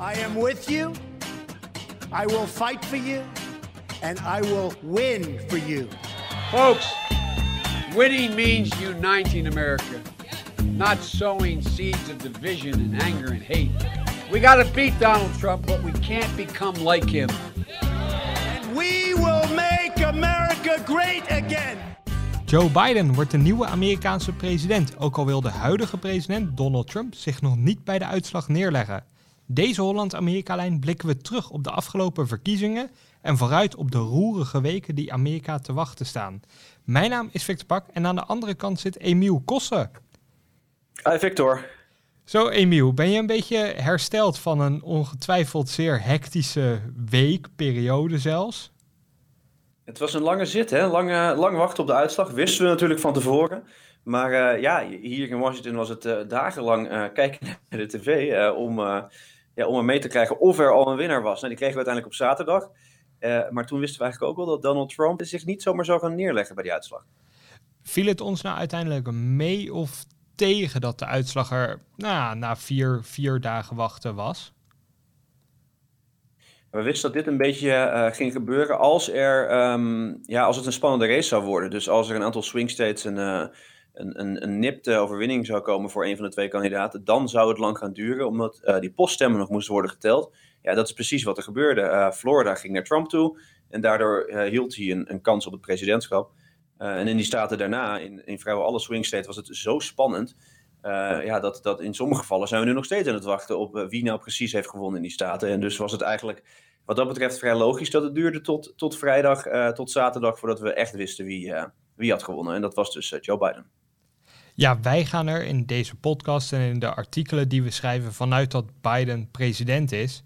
I am with you. I will fight for you. And I will win for you. Folks, winning means uniting America, not sowing seeds of division and anger and hate. We got to beat Donald Trump, but we can't become like him. And we will make America great again. Joe Biden wordt de nieuwe Amerikaanse president, ook al wil de huidige president Donald Trump zich nog niet bij de uitslag neerleggen. Deze Holland-Amerika-lijn blikken we terug op de afgelopen verkiezingen en vooruit op de roerige weken die Amerika te wachten staan. Mijn naam is Victor Pak en aan de andere kant zit Emiel Kossen. Hi Victor. Zo Emiel, ben je een beetje hersteld van een ongetwijfeld zeer hectische week, periode zelfs? Het was een lange zit, hè? Lang, lang wachten op de uitslag. Wisten we natuurlijk van tevoren. Maar uh, ja, hier in Washington was het uh, dagenlang uh, kijken naar de tv om, ja, om er mee te krijgen of er al een winnaar was. Nou, die kregen we uiteindelijk op zaterdag. maar toen wisten we eigenlijk ook wel dat Donald Trump zich niet zomaar zou gaan neerleggen bij die uitslag. Viel het ons nou uiteindelijk mee of tegen dat de uitslag er nou, na vier, vier dagen wachten was? We wisten dat dit een beetje uh, ging gebeuren als, er, um, ja, als het een spannende race zou worden. Dus als er een aantal swing states een, uh, een, een, een nipte overwinning zou komen voor een van de twee kandidaten, dan zou het lang gaan duren, omdat uh, die poststemmen nog moesten worden geteld. Ja, dat is precies wat er gebeurde. Florida ging naar Trump toe en daardoor hield hij een, een, kans op het presidentschap. en in die staten daarna, in, in vrijwel alle swing states, was het zo spannend ja, dat, dat in sommige gevallen zijn we nu nog steeds aan het wachten op wie nou precies heeft gewonnen in die staten. En dus was het eigenlijk wat dat betreft vrij logisch dat het duurde tot, tot vrijdag, tot zaterdag, voordat we echt wisten wie, wie had gewonnen. En dat was dus Joe Biden. Ja, wij gaan er in deze podcast en in de artikelen die we schrijven vanuit dat Biden president is.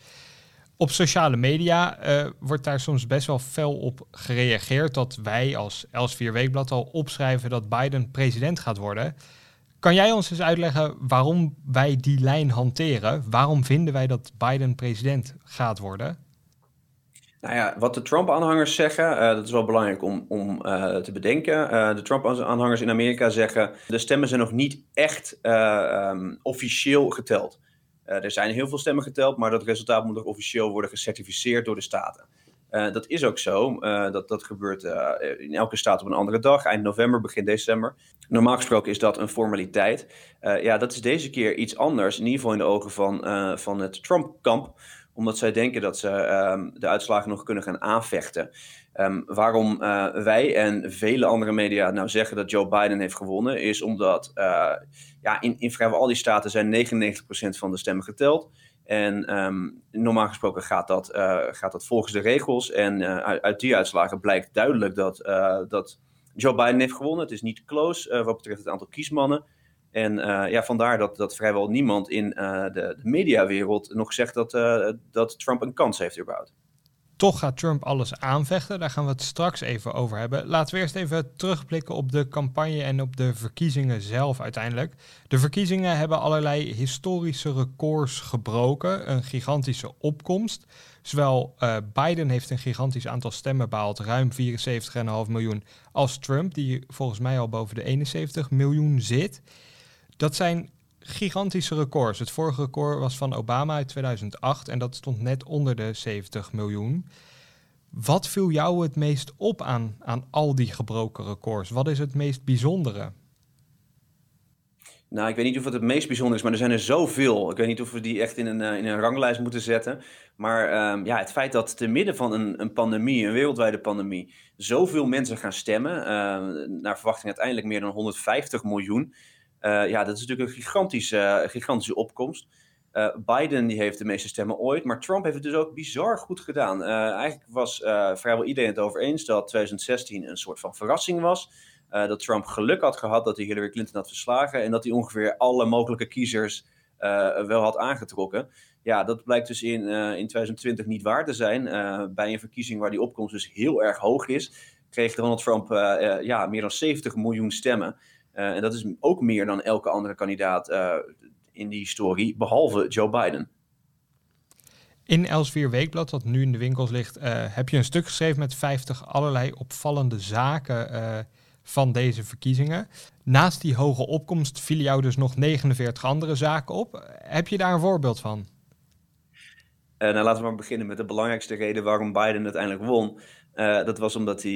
Op sociale media wordt daar soms best wel fel op gereageerd dat wij als Elsevier Weekblad al opschrijven dat Biden president gaat worden. Kan jij ons eens uitleggen waarom wij die lijn hanteren? Waarom vinden wij dat Biden president gaat worden? Nou ja, wat de Trump-aanhangers zeggen, uh, dat is wel belangrijk om, om uh, te bedenken. Uh, de Trump-aanhangers in Amerika zeggen, de stemmen zijn nog niet echt um, officieel geteld. er zijn heel veel stemmen geteld, maar dat resultaat moet nog officieel worden gecertificeerd door de staten. dat is ook zo. dat, dat gebeurt in elke staat op een andere dag, eind november, begin december. Normaal gesproken is dat een formaliteit. ja, dat is deze keer iets anders, in ieder geval in de ogen van, van het Trump-kamp omdat zij denken dat ze um, de uitslagen nog kunnen gaan aanvechten. Um, waarom uh, wij en vele andere media nou zeggen dat Joe Biden heeft gewonnen, is omdat uh, ja, in, in vrijwel al die staten zijn 99% van de stemmen geteld. En um, normaal gesproken gaat dat, uh, gaat dat volgens de regels. En uit, uit, die uitslagen blijkt duidelijk dat, dat Joe Biden heeft gewonnen. Het is niet close wat betreft het aantal kiesmannen. En uh, ja, vandaar dat, dat vrijwel niemand in uh, de, de mediawereld nog zegt dat, uh, dat Trump een kans heeft überhaupt. Toch gaat Trump alles aanvechten. Daar gaan we het straks even over hebben. Laten we eerst even terugblikken op de campagne en op de verkiezingen zelf uiteindelijk. De verkiezingen hebben allerlei historische records gebroken. Een gigantische opkomst. Zowel Biden heeft een gigantisch aantal stemmen behaald, ruim 74,5 miljoen, als Trump, die volgens mij al boven de 71 miljoen zit. Dat zijn gigantische records. Het vorige record was van Obama uit 2008 en dat stond net onder de 70 miljoen. Wat viel jou het meest op aan, aan al die gebroken records? Wat is het meest bijzondere? Nou, ik weet niet of het het meest bijzonder is, maar er zijn er zoveel. Ik weet niet of we die echt in een, uh, in een ranglijst moeten zetten. Maar um, ja, het feit dat te midden van een, een, pandemie, een wereldwijde pandemie, zoveel mensen gaan stemmen, uh, naar verwachting uiteindelijk meer dan 150 miljoen. Uh, ja, dat is natuurlijk een gigantische, gigantische opkomst. Uh, Biden die heeft de meeste stemmen ooit, maar Trump heeft het dus ook bizar goed gedaan. Eigenlijk was vrijwel iedereen het over eens dat 2016 een soort van verrassing was. dat Trump geluk had gehad dat hij Hillary Clinton had verslagen en dat hij ongeveer alle mogelijke kiezers wel had aangetrokken. Ja, dat blijkt dus in, in 2020 niet waar te zijn. bij een verkiezing waar die opkomst dus heel erg hoog is, kreeg Donald Trump ja, meer dan 70 miljoen stemmen. Uh, en dat is ook meer dan elke andere kandidaat uh, in die historie, behalve Joe Biden. In Elsevier Weekblad, dat nu in de winkels ligt, uh, heb je een stuk geschreven met 50 allerlei opvallende zaken van deze verkiezingen. Naast die hoge opkomst vielen jou dus nog 49 andere zaken op. Heb je daar een voorbeeld van? nou, laten we maar beginnen met de belangrijkste reden waarom Biden uiteindelijk won. Dat was omdat hij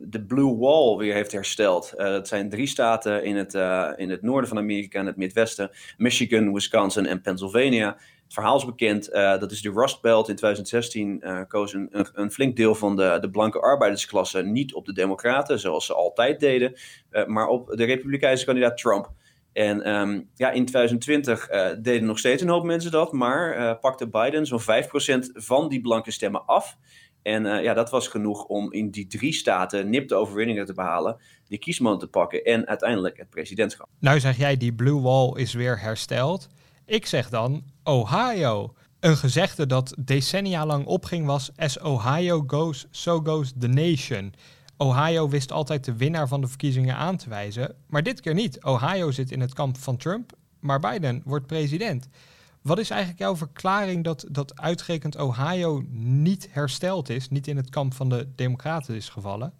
de Blue Wall weer heeft hersteld. dat zijn drie staten in het, in het noorden van Amerika en het Midwesten: Michigan, Wisconsin en Pennsylvania. Het verhaal is bekend, dat is de Rust Belt. In 2016 uh, eh, koos een, een, flink deel van de, de blanke arbeidersklasse niet op de Democraten, zoals ze altijd deden, maar op de Republikeinse kandidaat Trump. En um, ja, in 2020 deden nog steeds een hoop mensen dat, maar pakte Biden zo'n 5% van die blanke stemmen af. En ja, dat was genoeg om in die drie staten nipte overwinningen te behalen, die kiesman te pakken en uiteindelijk het presidentschap. Nou zeg jij, die Blue Wall is weer hersteld. Ik zeg dan Ohio. Een gezegde dat decennia lang opging was: As Ohio goes, so goes the nation. Ohio wist altijd de winnaar van de verkiezingen aan te wijzen, maar dit keer niet. Ohio zit in het kamp van Trump, maar Biden wordt president. Wat is eigenlijk jouw verklaring dat, dat uitgerekend Ohio niet hersteld is, niet in het kamp van de Democraten is gevallen?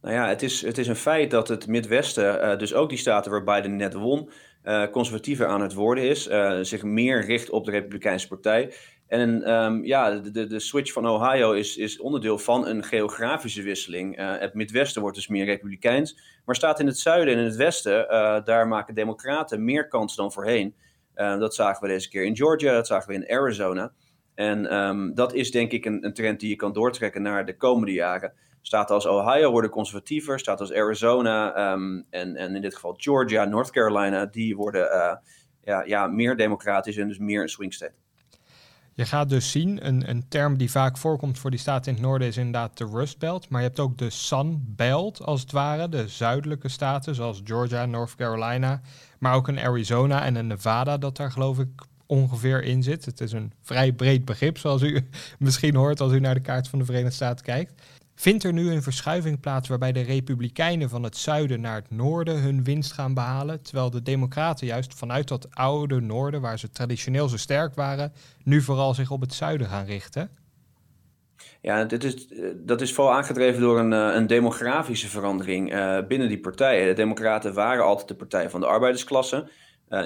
Nou ja, het is, het is een feit dat het Midwesten, uh, dus ook die staten waar Biden net won, uh, conservatiever aan het worden is, uh, zich meer richt op de Republikeinse Partij. En um, ja, de, de switch van Ohio is, is onderdeel van een geografische wisseling. Het Midwesten wordt dus meer republikeins, maar staat in het zuiden en in het westen, daar maken democraten meer kans dan voorheen. Dat zagen we deze keer in Georgia, dat zagen we in Arizona. En um, dat is denk ik een, een trend die je kan doortrekken naar de komende jaren. Staten als Ohio worden conservatiever, staten als Arizona ehm, en, en in dit geval Georgia, North Carolina, die worden uh, ja, ja, meer democratisch en dus meer een swing state. Je gaat dus zien, een, een term die vaak voorkomt voor die staten in het noorden is inderdaad de Rust Belt. Maar je hebt ook de Sun Belt, als het ware, de zuidelijke staten zoals Georgia, North Carolina. Maar ook een Arizona en een Nevada dat daar geloof ik ongeveer in zit. Het is een vrij breed begrip, zoals u misschien hoort als u naar de kaart van de Verenigde Staten kijkt. Vindt er nu een verschuiving plaats waarbij de Republikeinen van het zuiden naar het noorden hun winst gaan behalen, terwijl de Democraten juist vanuit dat oude noorden, waar ze traditioneel zo sterk waren, nu vooral zich op het zuiden gaan richten? Ja, dit is, dat is vooral aangedreven door een, eh, een demografische verandering uh, binnen die partijen. De Democraten waren altijd de partij van de arbeidersklasse.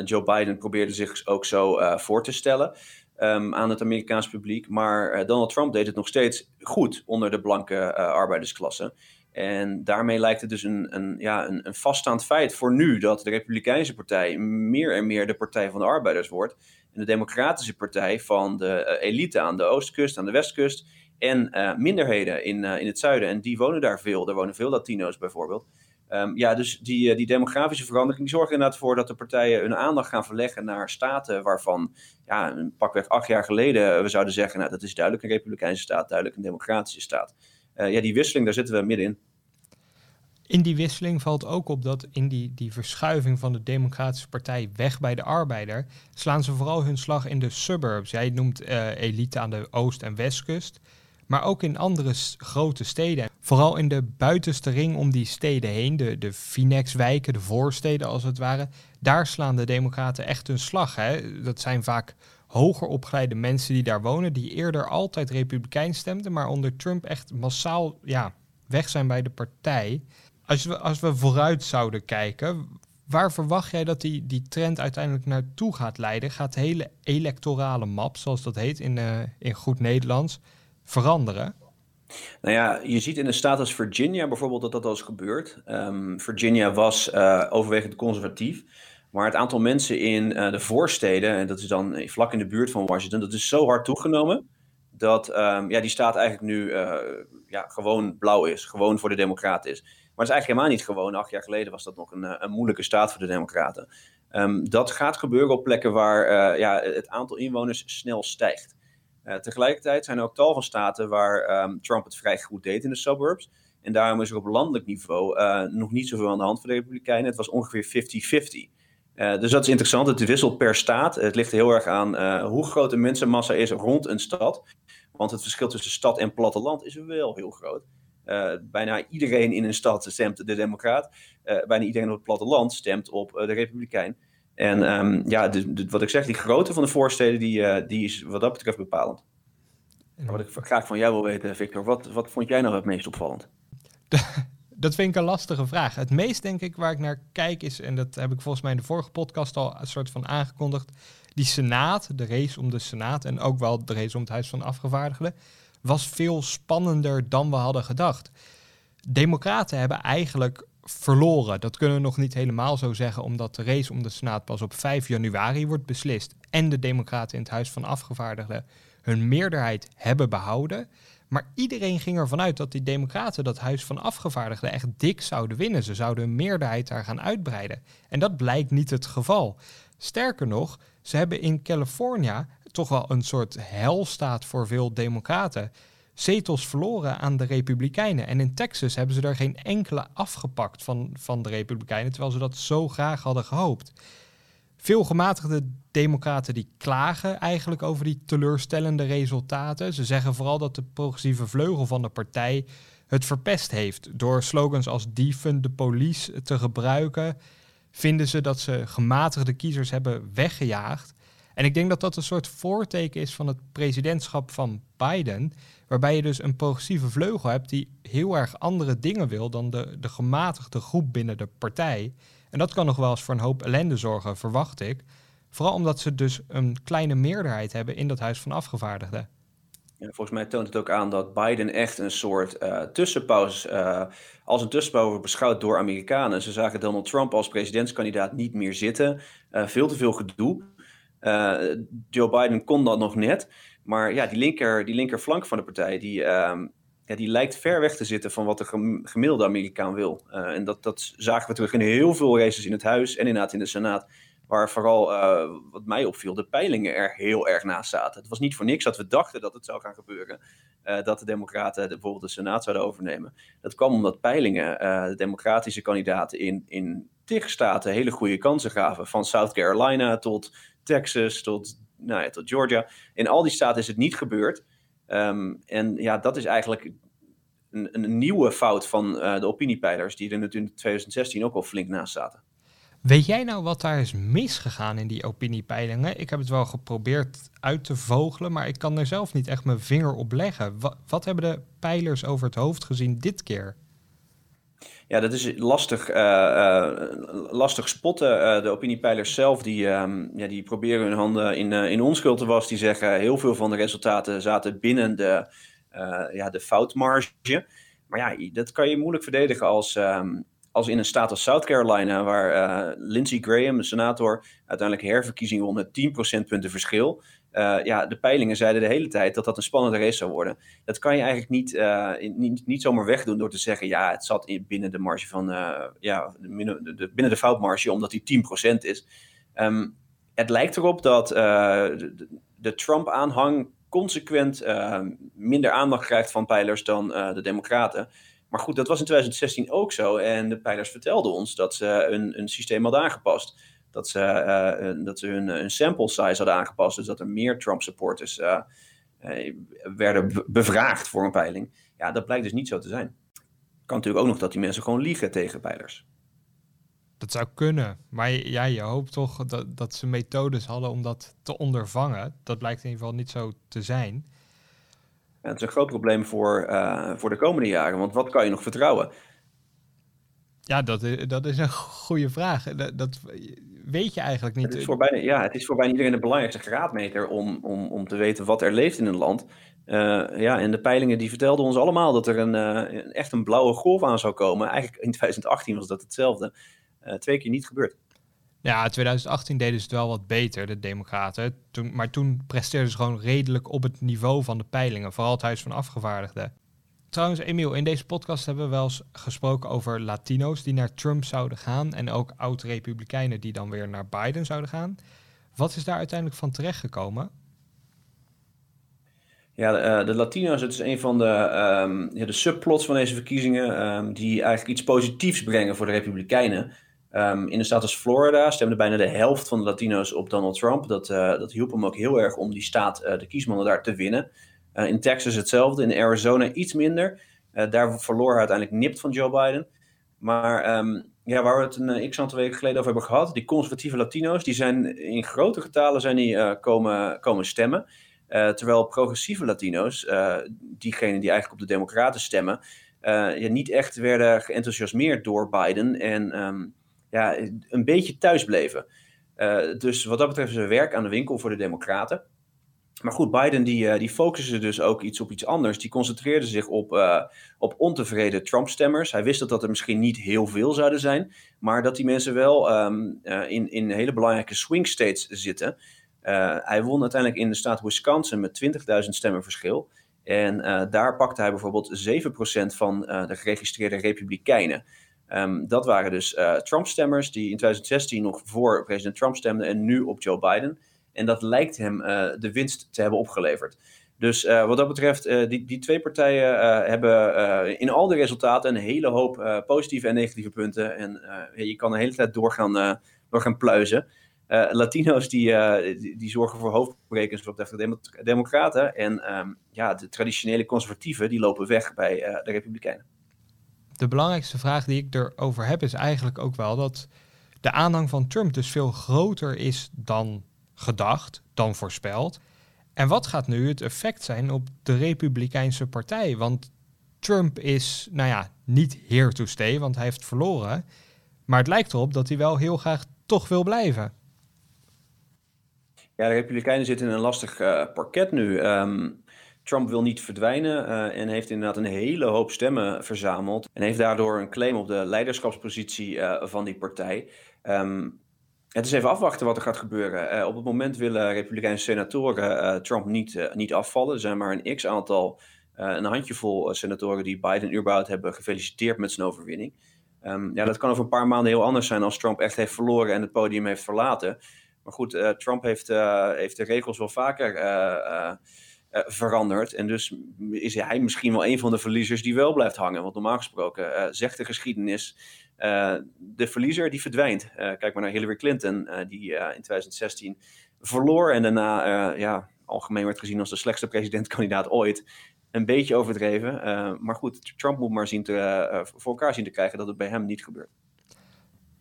Joe Biden probeerde zich ook zo voor te stellen. Ehm, aan het Amerikaans publiek. Maar uh, Donald Trump deed het nog steeds goed onder de blanke uh, arbeidersklasse. En daarmee lijkt het dus een, een, ja, een, een vaststaand feit voor nu dat de Republikeinse Partij meer en meer de Partij van de Arbeiders wordt. En de Democratische Partij van de uh, elite aan de oostkust, aan de westkust. En minderheden in, in het zuiden. En die wonen daar veel. Er wonen veel Latino's bijvoorbeeld. Um, ja, dus die, die demografische verandering zorgt inderdaad voor dat de partijen hun aandacht gaan verleggen naar staten waarvan ja, een pakweg acht jaar geleden we zouden zeggen, nou, dat is duidelijk een republikeinse staat, duidelijk een democratische staat. Uh, ja, die wisseling, daar zitten we middenin. In die wisseling valt ook op dat in die, die verschuiving van de Democratische Partij weg bij de arbeider, slaan ze vooral hun slag in de suburbs. Jij noemt uh, elite aan de oost- en westkust maar ook in andere grote steden. Vooral in de buitenste ring om die steden heen, de, de Finex-wijken, de voorsteden als het ware, daar slaan de democraten echt hun slag. Hè? Dat zijn vaak hoger opgeleide mensen die daar wonen, die eerder altijd republikein stemden, maar onder Trump echt massaal ja, weg zijn bij de partij. Als we, als we vooruit zouden kijken, waar verwacht jij dat die, die trend uiteindelijk naartoe gaat leiden? Gaat de hele electorale map, zoals dat heet in, uh, in goed Nederlands, veranderen? Nou ja, je ziet in een staat als Virginia bijvoorbeeld dat dat al is gebeurd. Um, Virginia was uh, overwegend conservatief. Maar het aantal mensen in uh, de voorsteden, en dat is dan vlak in de buurt van Washington, dat is zo hard toegenomen. Dat um, ja, die staat eigenlijk nu uh, ja, gewoon blauw is. Gewoon voor de Democraten is. Maar het is eigenlijk helemaal niet gewoon. Acht jaar geleden was dat nog een, een moeilijke staat voor de Democraten. Um, dat gaat gebeuren op plekken waar ja, het aantal inwoners snel stijgt. Uh, tegelijkertijd zijn er ook tal van staten waar um, Trump het vrij goed deed in de suburbs. En daarom is er op landelijk niveau uh, nog niet zoveel aan de hand voor de Republikeinen. Het was ongeveer 50-50. Uh, dus dat is interessant. Het wisselt per staat. Het ligt heel erg aan hoe groot de mensenmassa is rond een stad. Want het verschil tussen stad en platteland is wel heel groot. bijna iedereen in een stad stemt de Democraat. bijna iedereen op het platteland stemt op de Republikein. En um, ja, de, de, wat ik zeg, die grootte van de voorsteden, die, uh, die is wat dat betreft bepalend. wat ik graag van jou wil weten, Victor, wat, wat vond jij nou het meest opvallend? Dat vind ik een lastige vraag. Het meest, denk ik, waar ik naar kijk is, en dat heb ik volgens mij in de vorige podcast al een soort van aangekondigd, die Senaat, de race om de Senaat en ook wel de race om het Huis van Afgevaardigden, was veel spannender dan we hadden gedacht. Democraten hebben eigenlijk verloren. Dat kunnen we nog niet helemaal zo zeggen, omdat de race om de Senaat pas op 5 januari wordt beslist en de Democraten in het Huis van Afgevaardigden hun meerderheid hebben behouden. Maar iedereen ging ervan uit dat die Democraten dat Huis van Afgevaardigden echt dik zouden winnen. Ze zouden hun meerderheid daar gaan uitbreiden. En dat blijkt niet het geval. Sterker nog, ze hebben in Californië toch wel een soort helstaat voor veel Democraten zetels verloren aan de Republikeinen. En in Texas hebben ze er geen enkele afgepakt van, van de Republikeinen, terwijl ze dat zo graag hadden gehoopt. Veel gematigde democraten die klagen eigenlijk over die teleurstellende resultaten. Ze zeggen vooral dat de progressieve vleugel van de partij het verpest heeft. Door slogans als defund de police te gebruiken, vinden ze dat ze gematigde kiezers hebben weggejaagd. En ik denk dat dat een soort voorteken is van het presidentschap van Biden, waarbij je dus een progressieve vleugel hebt die heel erg andere dingen wil dan de, de gematigde groep binnen de partij. En dat kan nog wel eens voor een hoop ellende zorgen, verwacht ik. Vooral omdat ze dus een kleine meerderheid hebben in dat Huis van Afgevaardigden. Ja, volgens mij toont het ook aan dat Biden echt een soort uh, tussenpauze, uh, als een tussenpauze beschouwt door Amerikanen. Ze zagen Donald Trump als presidentskandidaat niet meer zitten. Uh, veel te veel gedoe. Joe Biden kon dat nog net. Maar ja, die, linker, die linkerflank van de partij, die, ehm, ja, die lijkt ver weg te zitten van wat de gemiddelde Amerikaan wil. Uh, en dat, dat zagen we terug in heel veel races in het huis en inderdaad in de Senaat. Waar vooral, uh, wat mij opviel, de peilingen er heel erg naast zaten. Het was niet voor niks dat we dachten dat het zou gaan gebeuren. Dat de Democraten bijvoorbeeld de Senaat zouden overnemen. Dat kwam omdat peilingen de democratische kandidaten in, in tig staten hele goede kansen gaven. Van South Carolina tot Texas tot, nou ja, tot Georgia. In al die staten is het niet gebeurd. Um, en ja, dat is eigenlijk een, een nieuwe fout van uh, de opiniepeilers, die er natuurlijk in 2016 ook al flink naast zaten. Weet jij nou wat daar is misgegaan in die opiniepeilingen? Ik heb het wel geprobeerd uit te vogelen, maar ik kan er zelf niet echt mijn vinger op leggen. Wat, wat hebben de peilers over het hoofd gezien dit keer? Ja, dat is lastig, uh, uh, lastig spotten. de opiniepeilers zelf, die, um, ja, die proberen hun handen in, in onschuld te wassen. Die zeggen, heel veel van de resultaten zaten binnen de, ja, de foutmarge. Maar ja, dat kan je moeilijk verdedigen als, um, als in een staat als South Carolina... waar Lindsey Graham, de senator, uiteindelijk herverkiezing won met 10 procentpunten verschil... Uh, ja, de peilingen zeiden de hele tijd dat dat een spannende race zou worden. Dat kan je eigenlijk niet, uh, niet, niet zomaar wegdoen door te zeggen: ja, het zat in, binnen de marge van, uh, ja, binnen de, binnen de foutmarge, omdat die 10% is. Um, het lijkt erop dat de, de Trump-aanhang consequent minder aandacht krijgt van peilers dan de Democraten. Maar goed, dat was in 2016 ook zo. En de peilers vertelden ons dat ze een, een systeem hadden aangepast dat ze, uh, dat ze hun, hun, sample size hadden aangepast. Dus dat er meer Trump supporters uh, uh, werden bevraagd voor een peiling. Ja, dat blijkt dus niet zo te zijn. Kan natuurlijk ook nog dat die mensen gewoon liegen tegen peilers. Dat zou kunnen. Maar ja, je hoopt toch dat, dat ze methodes hadden om dat te ondervangen. Dat blijkt in ieder geval niet zo te zijn. Ja, het is een groot probleem voor, voor de komende jaren. Want wat kan je nog vertrouwen? Ja, dat is, dat is een goede vraag. Dat, dat weet je eigenlijk niet. Het is voor bijna, ja, het is voor bijna iedereen de belangrijkste graadmeter om, om, om te weten wat er leeft in een land. Uh, ja, en de peilingen die vertelden ons allemaal dat er een, uh, echt een blauwe golf aan zou komen. Eigenlijk in 2018 was dat hetzelfde. Uh, twee keer niet gebeurd. Ja, 2018 deden ze het wel wat beter, de Democraten. Toen, maar toen presteerden ze gewoon redelijk op het niveau van de peilingen. Vooral het Huis van Afgevaardigden. Trouwens, Emiel, in deze podcast hebben we wel eens gesproken over Latino's die naar Trump zouden gaan. En ook oud-Republikeinen die dan weer naar Biden zouden gaan. Wat is daar uiteindelijk van terechtgekomen? Ja, de, uh, de Latino's, het is een van de, um, ja, de subplots van deze verkiezingen. Um, die eigenlijk iets positiefs brengen voor de Republikeinen. Um, in de staat als Florida stemde bijna de helft van de Latino's op Donald Trump. Dat, uh, dat hielp hem ook heel erg om die staat, uh, de kiesmannen daar te winnen. Uh, in Texas hetzelfde, in Arizona iets minder. Uh, daar verloor hij uiteindelijk nipt van Joe Biden. Maar um, ja, waar we het een uh, x aantal weken geleden over hebben gehad, die conservatieve Latino's, die zijn in grote getalen zijn die, komen, komen stemmen. terwijl progressieve Latino's, diegenen die eigenlijk op de Democraten stemmen, ja, niet echt werden geenthousiasmeerd door Biden en ehm, ja, een beetje thuis bleven. dus wat dat betreft is er werk aan de winkel voor de Democraten. Maar goed, Biden die, uh, die focuste dus ook iets op iets anders. Die concentreerde zich op, uh, op ontevreden Trump-stemmers. Hij wist dat dat er misschien niet heel veel zouden zijn, maar dat die mensen wel um, uh, in, in hele belangrijke swing states zitten. hij won uiteindelijk in de staat Wisconsin met 20.000 stemmen verschil. En daar pakte hij bijvoorbeeld 7% van de geregistreerde Republikeinen. Um, dat waren dus Trump-stemmers die in 2016 nog voor president Trump stemden en nu op Joe Biden. En dat lijkt hem uh, de winst te hebben opgeleverd. Dus uh, wat dat betreft, uh, die, die twee partijen hebben in al de resultaten een hele hoop positieve en negatieve punten. En je kan de hele tijd doorgaan, doorgaan pluizen. Latino's die, die, die, zorgen voor hoofdbrekens betreft de democraten. En um, ja, de traditionele conservatieven die lopen weg bij de republikeinen. De belangrijkste vraag die ik erover heb is eigenlijk ook wel dat de aanhang van Trump dus veel groter is dan gedacht dan voorspeld. En wat gaat nu het effect zijn op de Republikeinse Partij? Want Trump is, nou ja, niet here to stay, want hij heeft verloren. Maar het lijkt erop dat hij wel heel graag toch wil blijven. Ja, de Republikeinen zitten in een lastig uh, parket nu. Ehm, Trump wil niet verdwijnen uh, en heeft inderdaad een hele hoop stemmen verzameld. En heeft daardoor een claim op de leiderschapspositie uh, van die partij. Um, het is even afwachten wat er gaat gebeuren. Uh, op het moment willen Republikeinse senatoren uh, Trump niet, uh, niet afvallen. Er zijn maar een x-aantal, een handjevol senatoren die Biden überhaupt hebben gefeliciteerd met zijn overwinning. Um, ja, dat kan over een paar maanden heel anders zijn als Trump echt heeft verloren en het podium heeft verlaten. Maar goed, Trump heeft, heeft de regels wel vaker veranderd. En dus is hij misschien wel een van de verliezers die wel blijft hangen. Want normaal gesproken zegt de geschiedenis de verliezer die verdwijnt. Uh, kijk maar naar Hillary Clinton, uh, die in 2016 verloor en daarna ja, algemeen werd gezien als de slechtste presidentkandidaat ooit. Een beetje overdreven, maar goed, Trump moet maar zien te, voor elkaar zien te krijgen dat het bij hem niet gebeurt.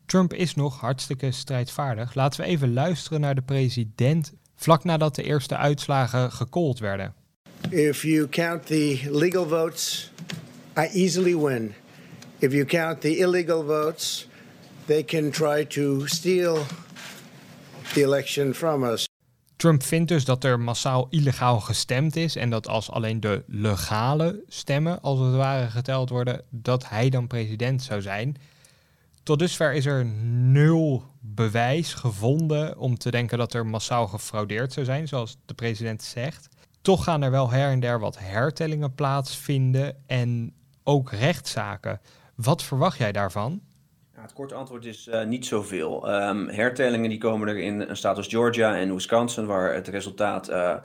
Trump is nog hartstikke strijdvaardig. Laten we even luisteren naar de president vlak nadat de eerste uitslagen gecallt werden. If you count the legal votes, I easily win. If you count the illegal votes, they can try to steal the election from us. Trump vindt dus dat er massaal illegaal gestemd is en dat als alleen de legale stemmen als het ware geteld worden, dat hij dan president zou zijn. Tot dusver is er nul bewijs gevonden om te denken dat er massaal gefraudeerd zou zijn, zoals de president zegt. Toch gaan er wel her en der wat hertellingen plaatsvinden en ook rechtszaken. Wat verwacht jij daarvan? Ja, het korte antwoord is uh, niet zoveel. Um, hertellingen die komen er in een staat als Georgia en Wisconsin, waar het resultaat, uh,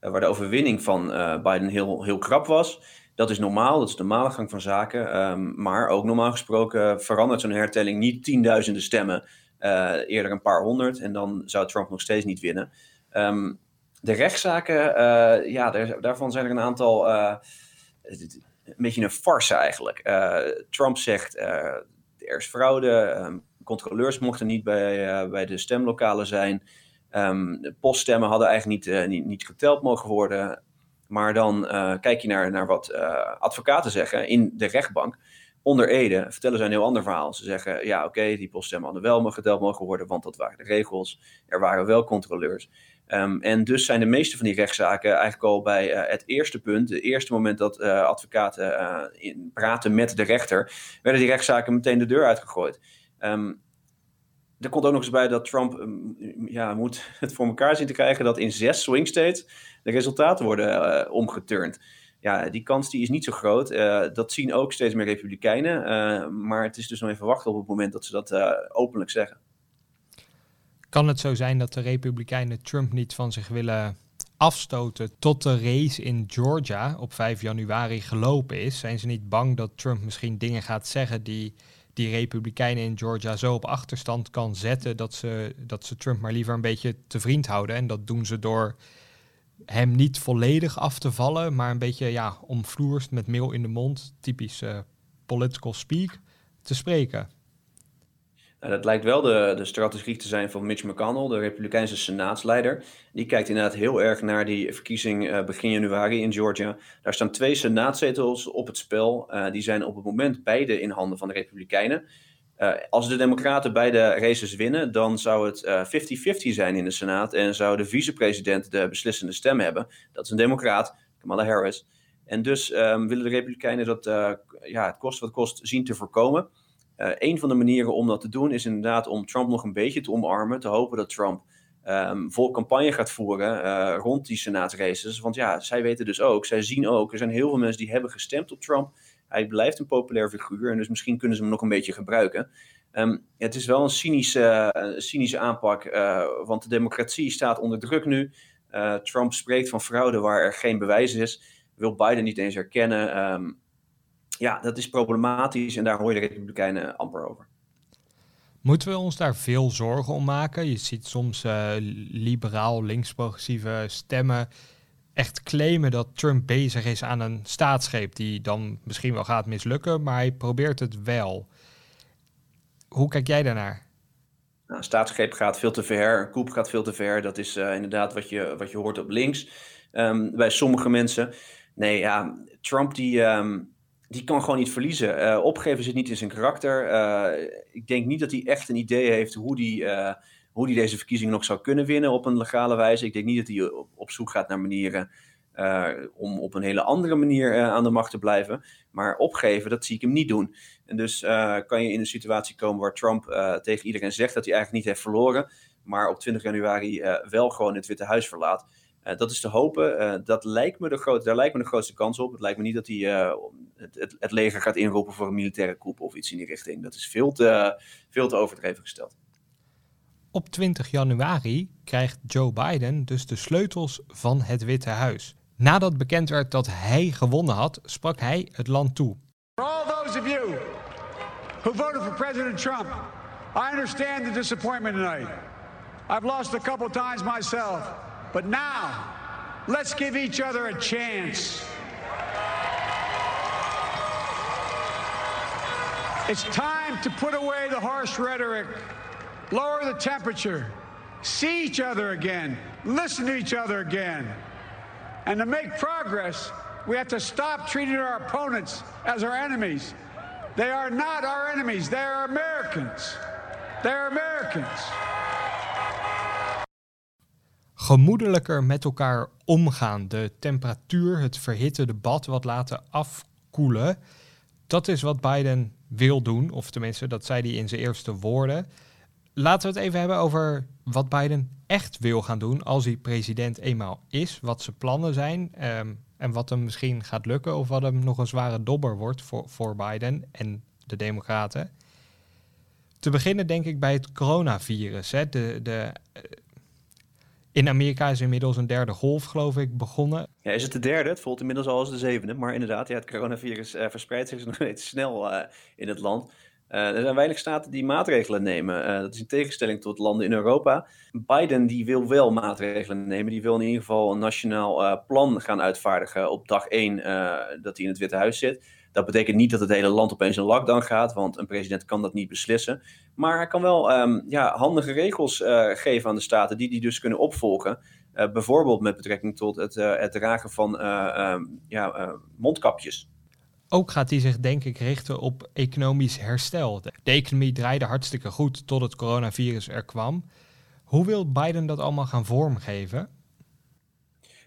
waar de overwinning van uh, Biden heel, heel krap was. Dat is normaal, dat is de normale gang van zaken. Um, maar ook normaal gesproken verandert zo'n hertelling niet tienduizenden stemmen, eerder een paar honderd. En dan zou Trump nog steeds niet winnen. Um, de rechtszaken, ja, daar, daarvan zijn er een aantal een beetje een farce eigenlijk. Uh, Trump zegt uh, er is fraude, um, controleurs mochten niet bij, uh, bij de stemlokalen zijn. Um, de poststemmen hadden eigenlijk niet, niet, geteld mogen worden. Maar dan kijk je naar, naar wat advocaten zeggen in de rechtbank. Onder Ede vertellen ze een heel ander verhaal. Ze zeggen, ja oké, die poststemmen hadden wel geteld mogen worden, want dat waren de regels. Er waren wel controleurs. Um, en dus zijn de meeste van die rechtszaken eigenlijk al bij uh, het eerste punt, het eerste moment dat uh, advocaten uh, in, praten met de rechter, werden die rechtszaken meteen de deur uitgegooid. Um, er komt ook nog eens bij dat Trump um, ja, moet het voor elkaar zien te krijgen dat in zes swing states de resultaten worden omgeturnd. Ja, die kans die is niet zo groot. dat zien ook steeds meer republikeinen. maar het is dus nog even wachten op het moment dat ze dat openlijk zeggen. Kan het zo zijn dat de Republikeinen Trump niet van zich willen afstoten tot de race in Georgia op 5 januari gelopen is? Zijn ze niet bang dat Trump misschien dingen gaat zeggen die die Republikeinen in Georgia zo op achterstand kan zetten dat ze, dat ze Trump maar liever een beetje te vriend houden? En dat doen ze door hem niet volledig af te vallen, maar een beetje ja, omvloerst met meel in de mond, typisch uh, political speak, te spreken. Dat lijkt wel de, de strategie te zijn van Mitch McConnell, de Republikeinse senaatsleider. Die kijkt inderdaad heel erg naar die verkiezing begin januari in Georgia. Daar staan twee senaatzetels op het spel. die zijn op het moment beide in handen van de Republikeinen. Uh, als de Democraten beide races winnen, dan zou het 50-50 uh, zijn in de Senaat en zou de vicepresident de beslissende stem hebben. Dat is een Democraat, Kamala Harris. En dus um, willen de Republikeinen dat ja, het kost wat kost zien te voorkomen. Een van de manieren om dat te doen is inderdaad om Trump nog een beetje te omarmen. Te hopen dat Trump um, vol campagne gaat voeren rond die senaatsraces. Want ja, zij weten dus ook, zij zien ook, er zijn heel veel mensen die hebben gestemd op Trump hij blijft een populair figuur en dus misschien kunnen ze hem nog een beetje gebruiken. Um, het is wel een cynische, cynische aanpak, want de democratie staat onder druk nu. Trump spreekt van fraude waar er geen bewijs is, wil Biden niet eens herkennen. Um, ja, dat is problematisch en daar hoor je de Republikeinen amper over. Moeten we ons daar veel zorgen om maken? Je ziet soms uh, liberaal, links-progressieve stemmen echt claimen dat Trump bezig is aan een staatsgreep die dan misschien wel gaat mislukken, maar hij probeert het wel. Hoe kijk jij daarnaar? Nou, staatsgreep gaat veel te ver, een koep gaat veel te ver. Dat is uh, inderdaad wat je, wat je hoort op links. Um, bij sommige mensen. Nee, ja, Trump die, um, die kan gewoon niet verliezen. Uh, opgeven zit niet in zijn karakter. Uh, ik denk niet dat hij echt een idee heeft hoe die hoe hij deze verkiezing nog zou kunnen winnen op een legale wijze. Ik denk niet dat hij op, zoek gaat naar manieren om op een hele andere manier aan de macht te blijven. Maar opgeven, dat zie ik hem niet doen. En dus kan je in een situatie komen waar Trump tegen iedereen zegt dat hij eigenlijk niet heeft verloren. Maar op 20 januari wel gewoon het Witte Huis verlaat. Dat is te hopen. dat lijkt me de groot, daar lijkt me de grootste kans op. Het lijkt me niet dat hij het, het, het, leger gaat inroepen voor een militaire coup of iets in die richting. Dat is veel te, veel te overdreven gesteld. Op 20 januari krijgt Joe Biden dus de sleutels van het Witte Huis. Nadat bekend werd dat hij gewonnen had, sprak hij het land toe. For all those of you who voted for President Trump, I understand the disappointment tonight. I've lost a couple times myself, but now let's give each other a chance. It's time to put away the harsh rhetoric lower the temperature, see each other again, listen to each other again. And to make progress, we have to stop treating our opponents as our enemies. They are not our enemies, they are Americans. They're Americans. Gemoedelijker met elkaar omgaan, de temperatuur, het verhitte debat wat laten afkoelen. Dat is wat Biden wil doen, of tenminste, dat zei hij in zijn eerste woorden. Laten we het even hebben over wat Biden echt wil gaan doen als hij president eenmaal is. Wat zijn plannen zijn um, en wat hem misschien gaat lukken of wat hem nog een zware dobber wordt voor, voor Biden en de Democraten. Te beginnen denk ik bij het coronavirus. Hè. De, de, uh, in Amerika is inmiddels een derde golf, geloof ik, begonnen. Ja, is het de derde? Het voelt inmiddels al als de zevende. Maar inderdaad, ja, het coronavirus uh, verspreidt zich nog steeds snel uh, in het land. Uh, er zijn weinig staten die maatregelen nemen. Dat is in tegenstelling tot landen in Europa. Biden die wil wel maatregelen nemen. Die wil in ieder geval een nationaal plan gaan uitvaardigen op dag 1 dat hij in het Witte Huis zit. Dat betekent niet dat het hele land opeens in lockdown gaat, want een president kan dat niet beslissen. Maar hij kan wel um, ja, handige regels geven aan de staten die die dus kunnen opvolgen. bijvoorbeeld met betrekking tot het, het dragen van um, ja, mondkapjes. Ook gaat hij zich denk ik richten op economisch herstel. De economie draaide hartstikke goed tot het coronavirus er kwam. Hoe wil Biden dat allemaal gaan vormgeven?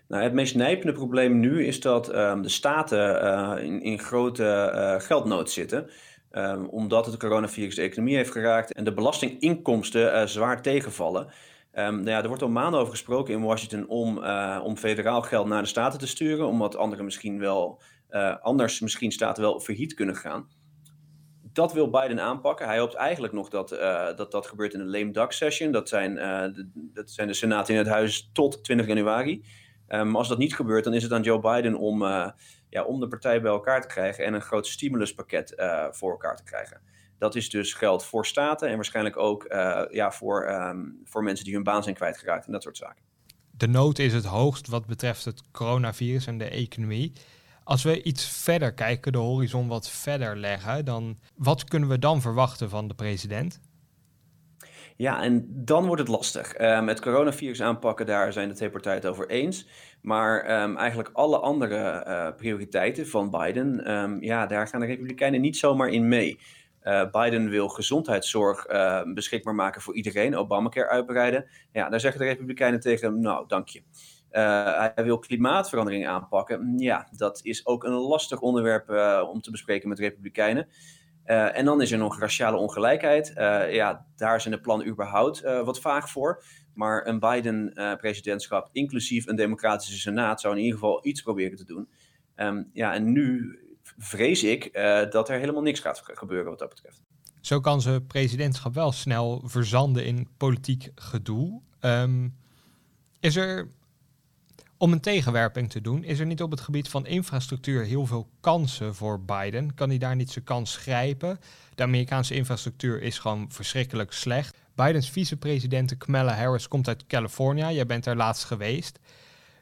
Nou, het meest nijpende probleem nu is dat um, de staten uh, in, grote uh, geldnood zitten. Um, omdat het coronavirus de economie heeft geraakt en de belastinginkomsten uh, zwaar tegenvallen. Um, nou ja, er wordt al maanden over gesproken in Washington om, om federaal geld naar de staten te sturen. Omdat anderen misschien wel anders misschien staat wel verhit kunnen gaan. Dat wil Biden aanpakken. Hij hoopt eigenlijk nog dat dat, dat gebeurt in een lame duck session. Dat zijn, dat zijn de senaten in het huis tot 20 januari. Um, als dat niet gebeurt, dan is het aan Joe Biden om, ja, om de partij bij elkaar te krijgen en een groot stimuluspakket voor elkaar te krijgen. Dat is dus geld voor staten en waarschijnlijk ook ja, voor, um, voor mensen die hun baan zijn kwijtgeraakt en dat soort zaken. De nood is het hoogst wat betreft het coronavirus en de economie. Als we iets verder kijken, de horizon wat verder leggen, dan wat kunnen we dan verwachten van de president? Ja, en dan wordt het lastig. Um, het coronavirus aanpakken, daar zijn de twee partijen het over eens. Maar um, eigenlijk alle andere uh, prioriteiten van Biden, um, ja, daar gaan de Republikeinen niet zomaar in mee. Uh, Biden wil gezondheidszorg beschikbaar maken voor iedereen, Obamacare uitbreiden. Ja, daar zeggen de Republikeinen tegen nou, dank je. Uh, hij wil klimaatverandering aanpakken. Ja, dat is ook een lastig onderwerp om te bespreken met Republikeinen. Uh, en dan is er nog raciale ongelijkheid. Uh, ja, daar zijn de plannen überhaupt uh, wat vaag voor. Maar een Biden-presidentschap, inclusief een democratische senaat, zou in ieder geval iets proberen te doen. Um, ja, en nu vrees ik dat er helemaal niks gaat gebeuren wat dat betreft. Zo kan zijn presidentschap wel snel verzanden in politiek gedoe. Um, is er om een tegenwerping te doen, is er niet op het gebied van infrastructuur heel veel kansen voor Biden? Kan hij daar niet zijn kans grijpen? De Amerikaanse infrastructuur is gewoon verschrikkelijk slecht. Bidens vicepresident Kamala Harris komt uit California. Jij bent er laatst geweest.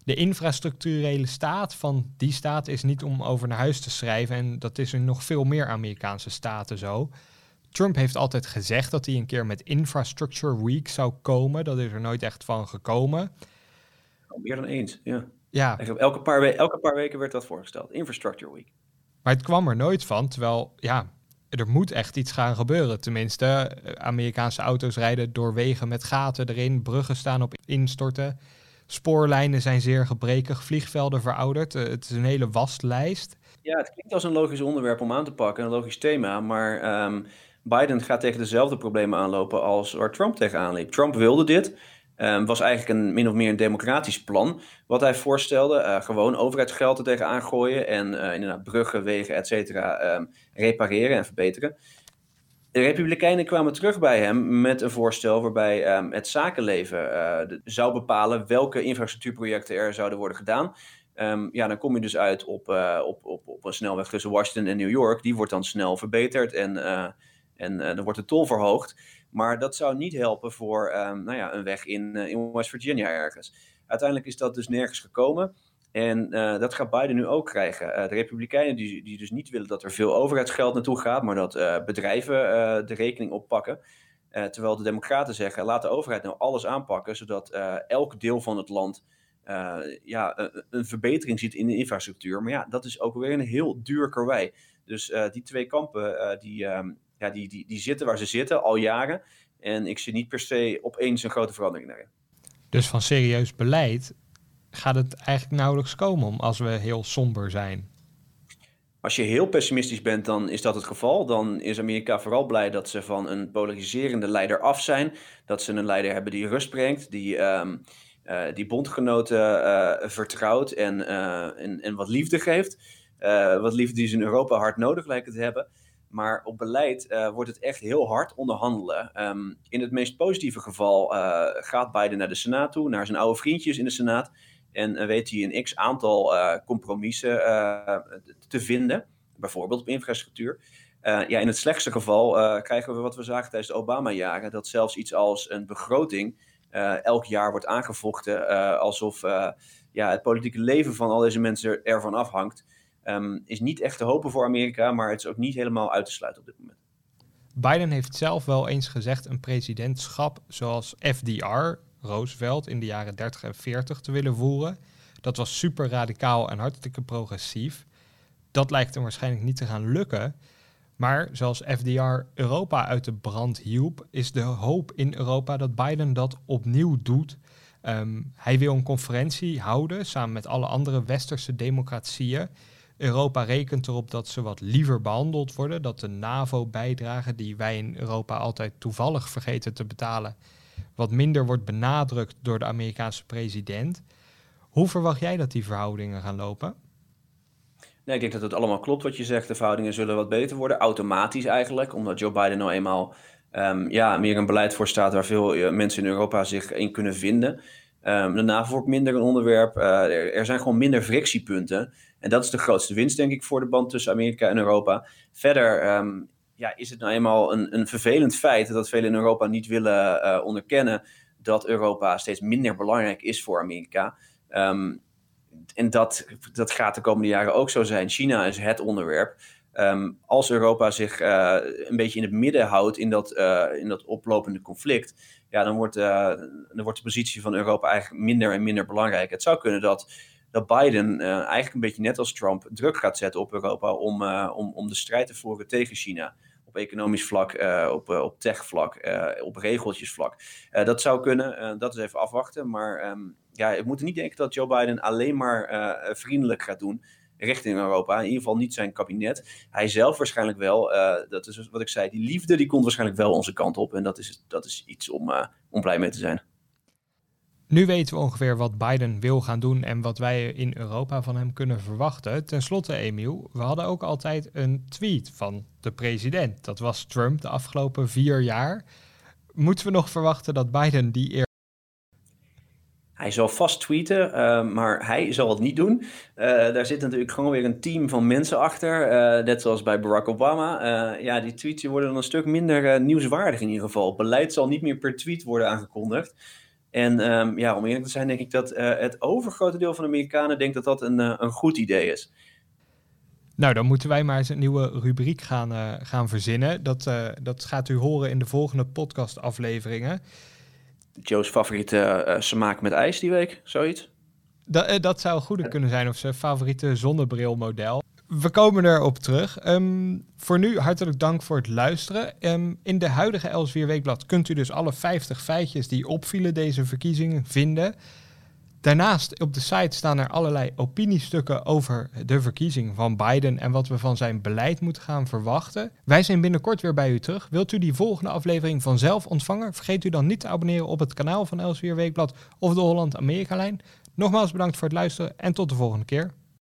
De infrastructurele staat van die staat is niet om over naar huis te schrijven. En dat is in nog veel meer Amerikaanse staten zo. Trump heeft altijd gezegd dat hij een keer met Infrastructure Week zou komen. Dat is er nooit echt van gekomen. Meer dan eens, ja. ja. Elke paar, elke paar weken werd dat voorgesteld. Infrastructure Week. Maar het kwam er nooit van, terwijl, ja, er moet echt iets gaan gebeuren. Tenminste, eh, Amerikaanse auto's rijden door wegen met gaten erin, bruggen staan op instorten. Spoorlijnen zijn zeer gebrekig, vliegvelden verouderd. Eh, het is een hele waslijst. Ja, het klinkt als een logisch onderwerp om aan te pakken, een logisch thema. Maar um, Biden gaat tegen dezelfde problemen aanlopen als waar Trump tegenaan liep. Trump wilde dit. Um, was eigenlijk een min of meer een democratisch plan. Wat hij voorstelde, uh, gewoon overheidsgeld er tegenaan gooien en uh, inderdaad bruggen, wegen, et cetera, um, repareren en verbeteren. De Republikeinen kwamen terug bij hem met een voorstel waarbij um, het zakenleven de, zou bepalen welke infrastructuurprojecten er zouden worden gedaan. ja, dan kom je dus uit op, op, op, op een snelweg tussen Washington en New York. Die wordt dan snel verbeterd en, en dan wordt de tol verhoogd. Maar dat zou niet helpen voor um, nou ja, een weg in, uh, in West Virginia ergens. Uiteindelijk is dat dus nergens gekomen. En uh, dat gaat Biden nu ook krijgen. Uh, de Republikeinen die, die dus niet willen dat er veel overheidsgeld naartoe gaat, maar dat bedrijven de rekening oppakken. terwijl de Democraten zeggen: laat de overheid nou alles aanpakken, zodat elk deel van het land ja, een, verbetering ziet in de infrastructuur. Maar ja, dat is ook weer een heel duur karwei. Dus die twee kampen die, um, ja, die, die, die zitten waar ze zitten al jaren. En ik zie niet per se opeens een grote verandering daarin. Dus van serieus beleid gaat het eigenlijk nauwelijks komen om als we heel somber zijn. Als je heel pessimistisch bent, dan is dat het geval. Dan is Amerika vooral blij dat ze van een polariserende leider af zijn. Dat ze een leider hebben die rust brengt, die, um, uh, die bondgenoten uh, vertrouwt en, uh, en, en, wat liefde geeft. wat liefde die ze in Europa hard nodig lijken te hebben. Maar op beleid uh, wordt het echt heel hard onderhandelen. Um, in het meest positieve geval uh, gaat Biden naar de Senaat toe, naar zijn oude vriendjes in de Senaat. En uh, weet hij een x aantal compromissen te vinden, bijvoorbeeld op infrastructuur. ja, in het slechtste geval krijgen we wat we zagen tijdens de Obama-jaren: dat zelfs iets als een begroting elk jaar wordt aangevochten, alsof ja, het politieke leven van al deze mensen ervan afhangt. Um, is niet echt te hopen voor Amerika, maar het is ook niet helemaal uit te sluiten op dit moment. Biden heeft zelf wel eens gezegd een presidentschap zoals FDR, Roosevelt, in de jaren 30 en 40 te willen voeren. Dat was super radicaal en hartstikke progressief. Dat lijkt hem waarschijnlijk niet te gaan lukken. Maar zoals FDR Europa uit de brand hielp, is de hoop in Europa dat Biden dat opnieuw doet. Um, hij wil een conferentie houden samen met alle andere westerse democratieën Europa rekent erop dat ze wat liever behandeld worden, dat de NAVO-bijdrage die wij in Europa altijd toevallig vergeten te betalen, wat minder wordt benadrukt door de Amerikaanse president. Hoe verwacht jij dat die verhoudingen gaan lopen? Nee, ik denk dat het allemaal klopt wat je zegt. De verhoudingen zullen wat beter worden, automatisch eigenlijk, omdat Joe Biden nou eenmaal um, ja, meer een beleid voor staat waar veel uh, mensen in Europa zich in kunnen vinden. Um, de NAVO wordt minder een onderwerp. Er, er, zijn gewoon minder frictiepunten. En dat is de grootste winst, denk ik, voor de band tussen Amerika en Europa. Verder um, ja, is het nou eenmaal een, een vervelend feit dat velen in Europa niet willen uh, onderkennen dat Europa steeds minder belangrijk is voor Amerika. Um, en dat, dat gaat de komende jaren ook zo zijn. China is het onderwerp. Ehm, als Europa zich een beetje in het midden houdt in dat, in dat oplopende conflict, ja, dan, wordt, dan wordt de positie van Europa eigenlijk minder en minder belangrijk. Het zou kunnen dat dat Biden uh, eigenlijk een beetje net als Trump druk gaat zetten op Europa om, uh, om, om de strijd te voeren tegen China. Op economisch vlak, uh, op, op tech-vlak, op regeltjesvlak. dat zou kunnen, dat is even afwachten. Maar um, ja, we moeten niet denken dat Joe Biden alleen maar vriendelijk gaat doen richting Europa. In ieder geval niet zijn kabinet. Hij zelf waarschijnlijk wel. dat is wat ik zei. Die liefde die komt waarschijnlijk wel onze kant op. En dat is, dat is iets om, om blij mee te zijn. Nu weten we ongeveer wat Biden wil gaan doen en wat wij in Europa van hem kunnen verwachten. Ten slotte, Emiel, we hadden ook altijd een tweet van de president. Dat was Trump de afgelopen vier jaar. Moeten we nog verwachten dat Biden die eer. Hij zal vast tweeten, uh, maar hij zal het niet doen. Uh, daar zit natuurlijk gewoon weer een team van mensen achter. Uh, net zoals bij Barack Obama. ja, die tweets worden dan een stuk minder nieuwswaardig in ieder geval. Beleid zal niet meer per tweet worden aangekondigd. En um, ja, om eerlijk te zijn, denk ik dat uh, het overgrote deel van de Amerikanen denkt dat dat een, uh, een goed idee is. Nou, dan moeten wij maar eens een nieuwe rubriek gaan, uh, gaan verzinnen. Dat, dat gaat u horen in de volgende podcastafleveringen. Joe's favoriete smaak met ijs die week, zoiets? Dat, dat zou goed kunnen zijn, of zijn favoriete zonnebrilmodel we komen erop terug. Ehm, voor nu hartelijk dank voor het luisteren. Um, in de huidige Elsevier Weekblad kunt u dus alle 50 feitjes die opvielen deze verkiezingen vinden. Daarnaast op de site staan er allerlei opiniestukken over de verkiezing van Biden en wat we van zijn beleid moeten gaan verwachten. Wij zijn binnenkort weer bij u terug. Wilt u die volgende aflevering vanzelf ontvangen? Vergeet u dan niet te abonneren op het kanaal van Elsevier Weekblad of de Holland-Amerika-lijn. Nogmaals bedankt voor het luisteren en tot de volgende keer.